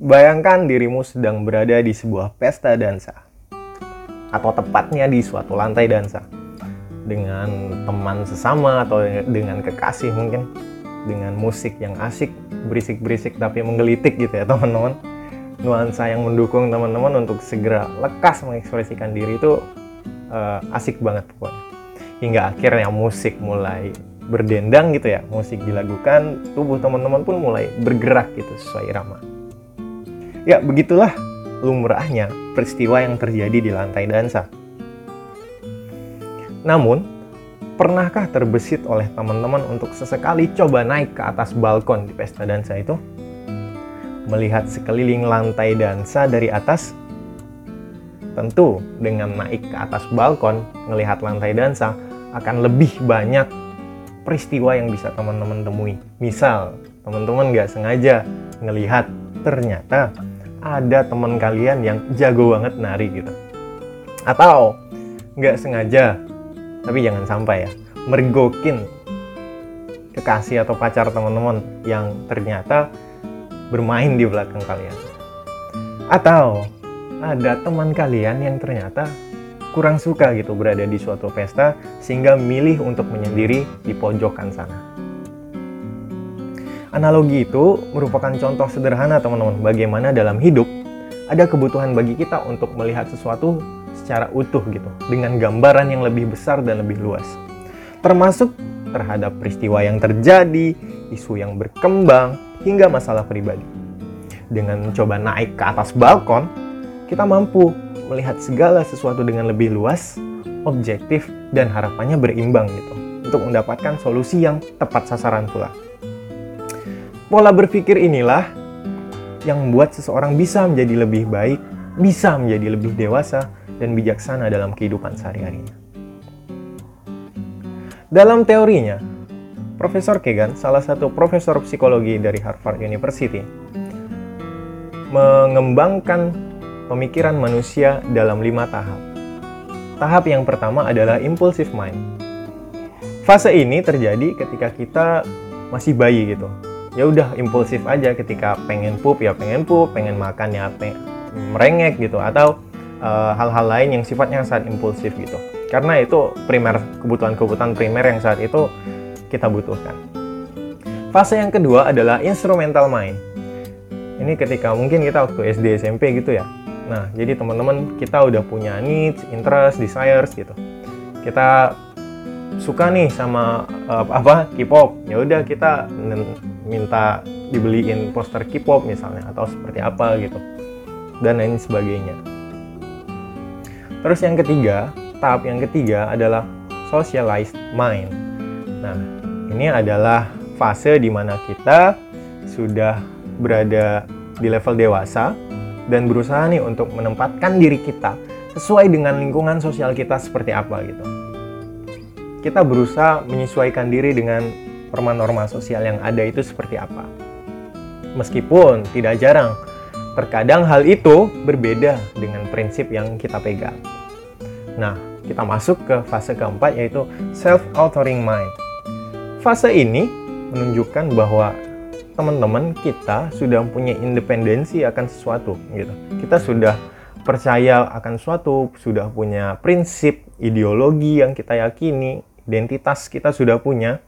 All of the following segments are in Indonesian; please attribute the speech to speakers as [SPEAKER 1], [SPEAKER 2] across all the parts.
[SPEAKER 1] Bayangkan dirimu sedang berada di sebuah pesta dansa, atau tepatnya di suatu lantai dansa, dengan teman sesama atau dengan kekasih mungkin, dengan musik yang asik, berisik-berisik tapi menggelitik gitu ya teman-teman. Nuansa yang mendukung teman-teman untuk segera lekas mengekspresikan diri itu uh, asik banget pokoknya. Hingga akhirnya musik mulai berdendang gitu ya, musik dilakukan, tubuh teman-teman pun mulai bergerak gitu sesuai irama. Ya, begitulah lumrahnya peristiwa yang terjadi di lantai dansa. Namun, pernahkah terbesit oleh teman-teman untuk sesekali coba naik ke atas balkon di pesta dansa itu? Melihat sekeliling lantai dansa dari atas? Tentu, dengan naik ke atas balkon, melihat lantai dansa, akan lebih banyak peristiwa yang bisa teman-teman temui. Misal, teman-teman nggak sengaja ngelihat ternyata ada teman kalian yang jago banget nari gitu. Atau nggak sengaja, tapi jangan sampai ya, mergokin kekasih atau pacar teman-teman yang ternyata bermain di belakang kalian. Atau ada teman kalian yang ternyata kurang suka gitu berada di suatu pesta sehingga milih untuk menyendiri di pojokan sana. Analogi itu merupakan contoh sederhana teman-teman bagaimana dalam hidup ada kebutuhan bagi kita untuk melihat sesuatu secara utuh gitu dengan gambaran yang lebih besar dan lebih luas. Termasuk terhadap peristiwa yang terjadi, isu yang berkembang, hingga masalah pribadi. Dengan mencoba naik ke atas balkon, kita mampu melihat segala sesuatu dengan lebih luas, objektif, dan harapannya berimbang gitu untuk mendapatkan solusi yang tepat sasaran pula. Pola berpikir inilah yang membuat seseorang bisa menjadi lebih baik, bisa menjadi lebih dewasa, dan bijaksana dalam kehidupan sehari-harinya. Dalam teorinya, Profesor Kegan, salah satu profesor psikologi dari Harvard University, mengembangkan pemikiran manusia dalam lima tahap. Tahap yang pertama adalah impulsive mind. Fase ini terjadi ketika kita masih bayi gitu, ya udah impulsif aja ketika pengen pup ya pengen pup pengen makan ya pengen merengek gitu atau eh, hal-hal uh, lain yang sifatnya sangat impulsif gitu. Karena itu primer kebutuhan-kebutuhan primer yang saat itu kita butuhkan. Fase yang kedua adalah instrumental mind ini ketika mungkin kita waktu SD SMP gitu ya. Nah jadi teman-teman kita udah punya needs interest desires gitu. Kita suka nih sama uh, apa K-pop. Ya udah kita minta dibeliin poster K-pop misalnya atau seperti apa gitu dan lain sebagainya. Terus yang ketiga, tahap yang ketiga adalah socialized mind. Nah, ini adalah fase di mana kita sudah berada di level dewasa dan berusaha nih untuk menempatkan diri kita sesuai dengan lingkungan sosial kita seperti apa gitu. Kita berusaha menyesuaikan diri dengan norma-norma sosial yang ada itu seperti apa. Meskipun tidak jarang, terkadang hal itu berbeda dengan prinsip yang kita pegang. Nah, kita masuk ke fase keempat yaitu self-authoring mind. Fase ini menunjukkan bahwa teman-teman kita sudah punya independensi akan sesuatu gitu. Kita sudah percaya akan suatu, sudah punya prinsip, ideologi yang kita yakini, identitas kita sudah punya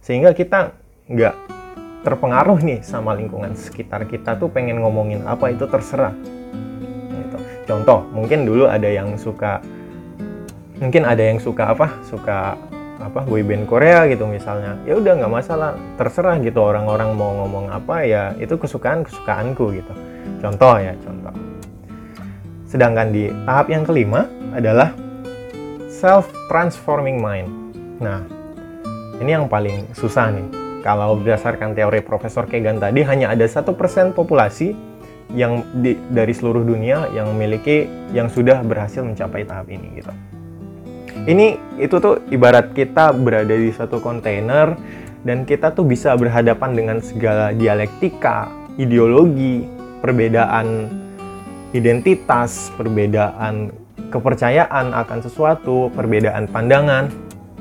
[SPEAKER 1] sehingga kita nggak terpengaruh nih sama lingkungan sekitar kita tuh pengen ngomongin apa itu terserah. Gitu. contoh mungkin dulu ada yang suka mungkin ada yang suka apa suka apa boyband Korea gitu misalnya. Ya udah nggak masalah terserah gitu orang-orang mau ngomong apa ya itu kesukaan kesukaanku gitu. Contoh ya contoh. Sedangkan di tahap yang kelima adalah self transforming mind. Nah ini yang paling susah nih. Kalau berdasarkan teori Profesor Kegan tadi, hanya ada satu persen populasi yang di, dari seluruh dunia yang memiliki yang sudah berhasil mencapai tahap ini gitu. Ini itu tuh ibarat kita berada di satu kontainer dan kita tuh bisa berhadapan dengan segala dialektika, ideologi, perbedaan identitas, perbedaan kepercayaan akan sesuatu, perbedaan pandangan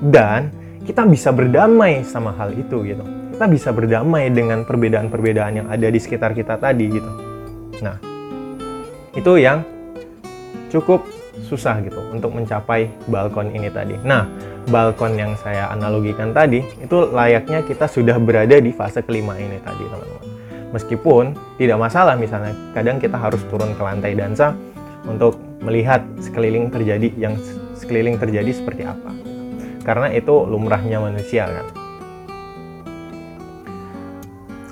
[SPEAKER 1] dan kita bisa berdamai sama hal itu gitu. Kita bisa berdamai dengan perbedaan-perbedaan yang ada di sekitar kita tadi gitu. Nah, itu yang cukup susah gitu untuk mencapai balkon ini tadi. Nah, balkon yang saya analogikan tadi itu layaknya kita sudah berada di fase kelima ini tadi, teman-teman. Meskipun tidak masalah misalnya kadang kita harus turun ke lantai dansa untuk melihat sekeliling terjadi yang sekeliling terjadi seperti apa. Karena itu lumrahnya manusia kan.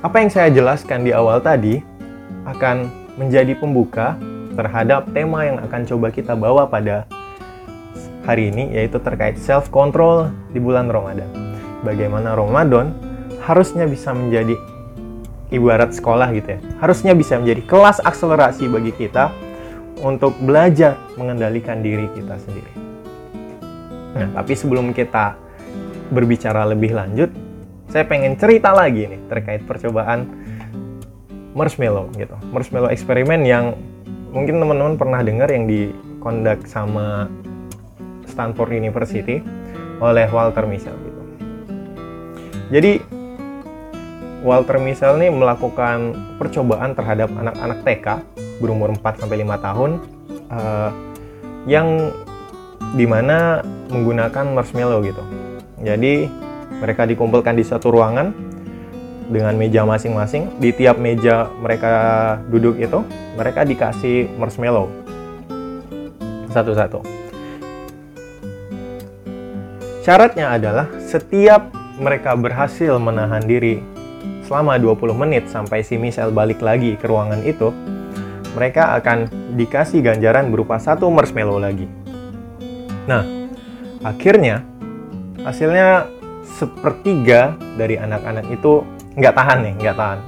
[SPEAKER 1] Apa yang saya jelaskan di awal tadi akan menjadi pembuka terhadap tema yang akan coba kita bawa pada hari ini yaitu terkait self control di bulan Ramadan. Bagaimana Ramadan harusnya bisa menjadi ibarat sekolah gitu ya. Harusnya bisa menjadi kelas akselerasi bagi kita untuk belajar mengendalikan diri kita sendiri. Nah, tapi sebelum kita berbicara lebih lanjut, saya pengen cerita lagi nih terkait percobaan marshmallow gitu. Marshmallow eksperimen yang mungkin teman-teman pernah dengar yang dikondak sama Stanford University oleh Walter Mischel gitu. Jadi Walter Mischel nih melakukan percobaan terhadap anak-anak TK berumur 4 sampai 5 tahun uh, yang di mana menggunakan marshmallow gitu. Jadi mereka dikumpulkan di satu ruangan dengan meja masing-masing. Di tiap meja mereka duduk itu, mereka dikasih marshmallow satu-satu. Syaratnya adalah setiap mereka berhasil menahan diri selama 20 menit sampai si Michelle balik lagi ke ruangan itu, mereka akan dikasih ganjaran berupa satu marshmallow lagi. Nah, akhirnya hasilnya sepertiga dari anak-anak itu nggak tahan nih, nggak tahan.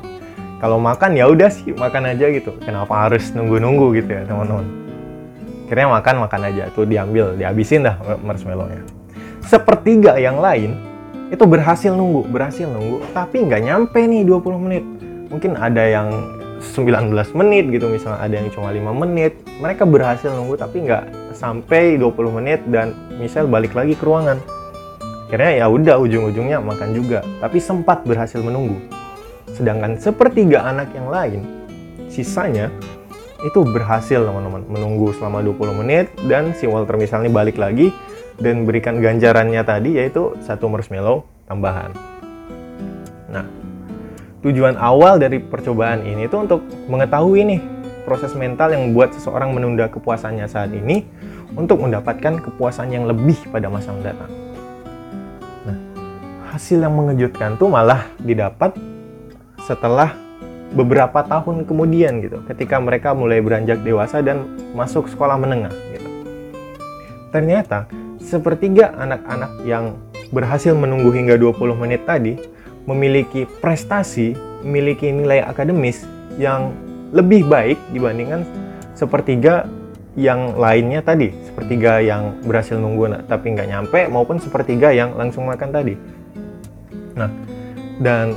[SPEAKER 1] Kalau makan ya udah sih makan aja gitu. Kenapa harus nunggu-nunggu gitu ya teman-teman? Akhirnya makan makan aja tuh diambil, dihabisin dah marshmallownya. Sepertiga yang lain itu berhasil nunggu, berhasil nunggu, tapi nggak nyampe nih 20 menit. Mungkin ada yang 19 menit gitu misalnya ada yang cuma 5 menit mereka berhasil nunggu tapi nggak sampai 20 menit dan misal balik lagi ke ruangan. Akhirnya ya udah ujung-ujungnya makan juga. Tapi sempat berhasil menunggu. Sedangkan sepertiga anak yang lain sisanya itu berhasil teman-teman menunggu selama 20 menit. Dan si Walter misalnya balik lagi dan berikan ganjarannya tadi yaitu satu marshmallow tambahan. Nah tujuan awal dari percobaan ini itu untuk mengetahui nih proses mental yang membuat seseorang menunda kepuasannya saat ini untuk mendapatkan kepuasan yang lebih pada masa mendatang. Hasil yang mengejutkan tuh malah didapat setelah beberapa tahun kemudian gitu ketika mereka mulai beranjak dewasa dan masuk sekolah menengah gitu. Ternyata sepertiga anak-anak yang berhasil menunggu hingga 20 menit tadi memiliki prestasi memiliki nilai akademis yang lebih baik dibandingkan sepertiga yang lainnya tadi. Sepertiga yang berhasil nunggu tapi nggak nyampe maupun sepertiga yang langsung makan tadi. Nah, dan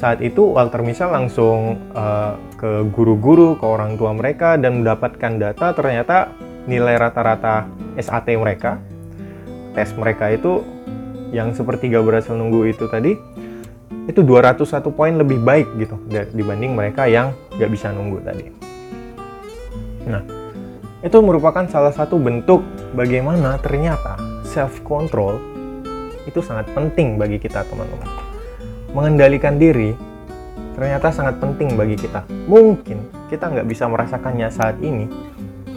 [SPEAKER 1] saat itu Walter Mischel langsung uh, ke guru-guru, ke orang tua mereka dan mendapatkan data. Ternyata nilai rata-rata SAT mereka, tes mereka itu yang sepertiga berhasil nunggu itu tadi itu 201 poin lebih baik gitu dibanding mereka yang nggak bisa nunggu tadi. Nah, itu merupakan salah satu bentuk bagaimana ternyata self control itu sangat penting bagi kita teman-teman. Mengendalikan diri ternyata sangat penting bagi kita. Mungkin kita nggak bisa merasakannya saat ini,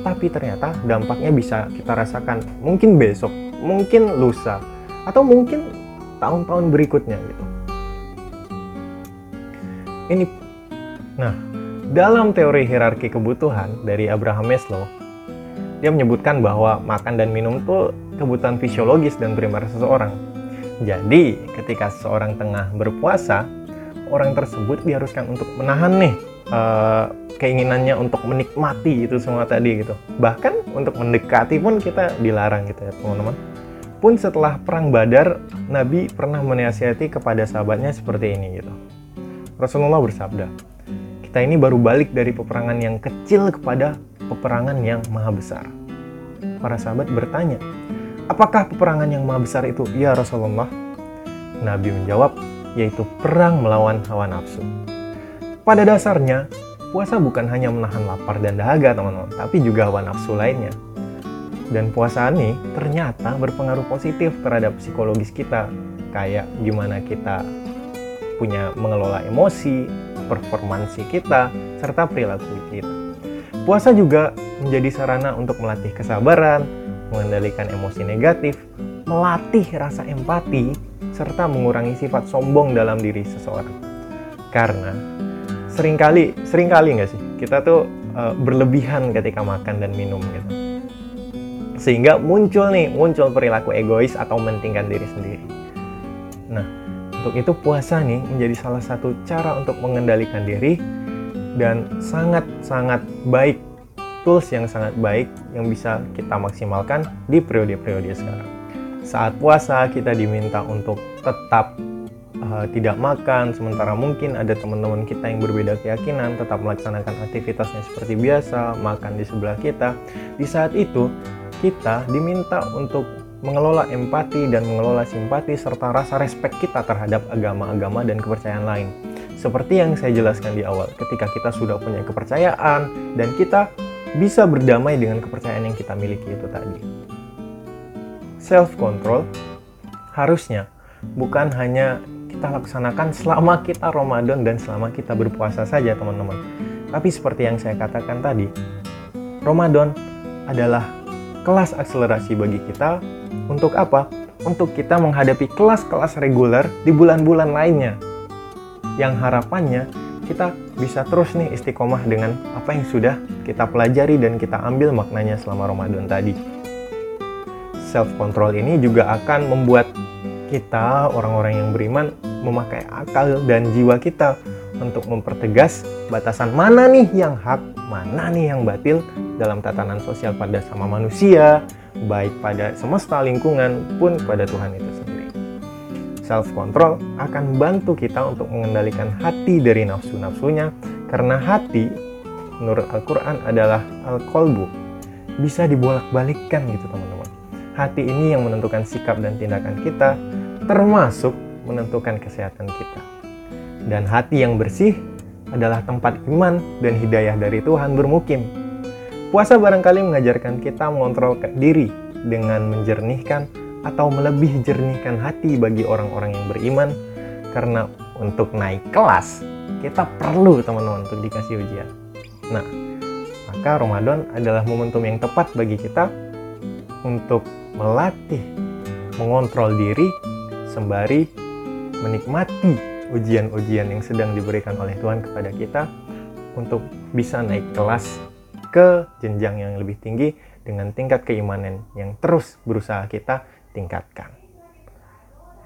[SPEAKER 1] tapi ternyata dampaknya bisa kita rasakan mungkin besok, mungkin lusa, atau mungkin tahun-tahun berikutnya gitu. Ini, nah, dalam teori hierarki kebutuhan dari Abraham Maslow, dia menyebutkan bahwa makan dan minum itu kebutuhan fisiologis dan primer seseorang jadi, ketika seorang tengah berpuasa, orang tersebut diharuskan untuk menahan nih uh, keinginannya untuk menikmati itu semua tadi gitu. Bahkan untuk mendekati pun kita dilarang gitu ya, teman-teman. Pun setelah perang Badar, Nabi pernah menasihati kepada sahabatnya seperti ini gitu. Rasulullah bersabda, "Kita ini baru balik dari peperangan yang kecil kepada peperangan yang maha besar." Para sahabat bertanya, Apakah peperangan yang maha besar itu? Ya Rasulullah. Nabi menjawab, yaitu perang melawan hawa nafsu. Pada dasarnya, puasa bukan hanya menahan lapar dan dahaga teman-teman, tapi juga hawa nafsu lainnya. Dan puasa ini ternyata berpengaruh positif terhadap psikologis kita, kayak gimana kita punya mengelola emosi, performansi kita, serta perilaku kita. Puasa juga menjadi sarana untuk melatih kesabaran, mengendalikan emosi negatif, melatih rasa empati, serta mengurangi sifat sombong dalam diri seseorang. Karena sering kali, sering kali nggak sih, kita tuh uh, berlebihan ketika makan dan minum gitu. Sehingga muncul nih, muncul perilaku egois atau mementingkan diri sendiri. Nah, untuk itu puasa nih menjadi salah satu cara untuk mengendalikan diri dan sangat-sangat baik tools yang sangat baik yang bisa kita maksimalkan di periode-periode sekarang. Saat puasa kita diminta untuk tetap uh, tidak makan, sementara mungkin ada teman-teman kita yang berbeda keyakinan tetap melaksanakan aktivitasnya seperti biasa, makan di sebelah kita. Di saat itu kita diminta untuk mengelola empati dan mengelola simpati serta rasa respek kita terhadap agama-agama dan kepercayaan lain. Seperti yang saya jelaskan di awal, ketika kita sudah punya kepercayaan dan kita bisa berdamai dengan kepercayaan yang kita miliki itu tadi. Self control harusnya bukan hanya kita laksanakan selama kita Ramadan dan selama kita berpuasa saja, teman-teman. Tapi seperti yang saya katakan tadi, Ramadan adalah kelas akselerasi bagi kita untuk apa? Untuk kita menghadapi kelas-kelas reguler di bulan-bulan lainnya. Yang harapannya kita bisa terus nih istiqomah dengan apa yang sudah kita pelajari dan kita ambil maknanya selama Ramadan tadi. Self control ini juga akan membuat kita orang-orang yang beriman memakai akal dan jiwa kita untuk mempertegas batasan mana nih yang hak, mana nih yang batil dalam tatanan sosial pada sama manusia, baik pada semesta lingkungan pun pada Tuhan itu sendiri self control akan bantu kita untuk mengendalikan hati dari nafsu-nafsunya karena hati menurut Al-Qur'an adalah al-qalbu bisa dibolak-balikkan gitu teman-teman. Hati ini yang menentukan sikap dan tindakan kita termasuk menentukan kesehatan kita. Dan hati yang bersih adalah tempat iman dan hidayah dari Tuhan bermukim. Puasa barangkali mengajarkan kita mengontrol diri dengan menjernihkan atau melebih jernihkan hati bagi orang-orang yang beriman karena untuk naik kelas kita perlu teman-teman untuk dikasih ujian. Nah, maka Ramadan adalah momentum yang tepat bagi kita untuk melatih mengontrol diri sembari menikmati ujian-ujian yang sedang diberikan oleh Tuhan kepada kita untuk bisa naik kelas ke jenjang yang lebih tinggi dengan tingkat keimanan yang terus berusaha kita tingkatkan.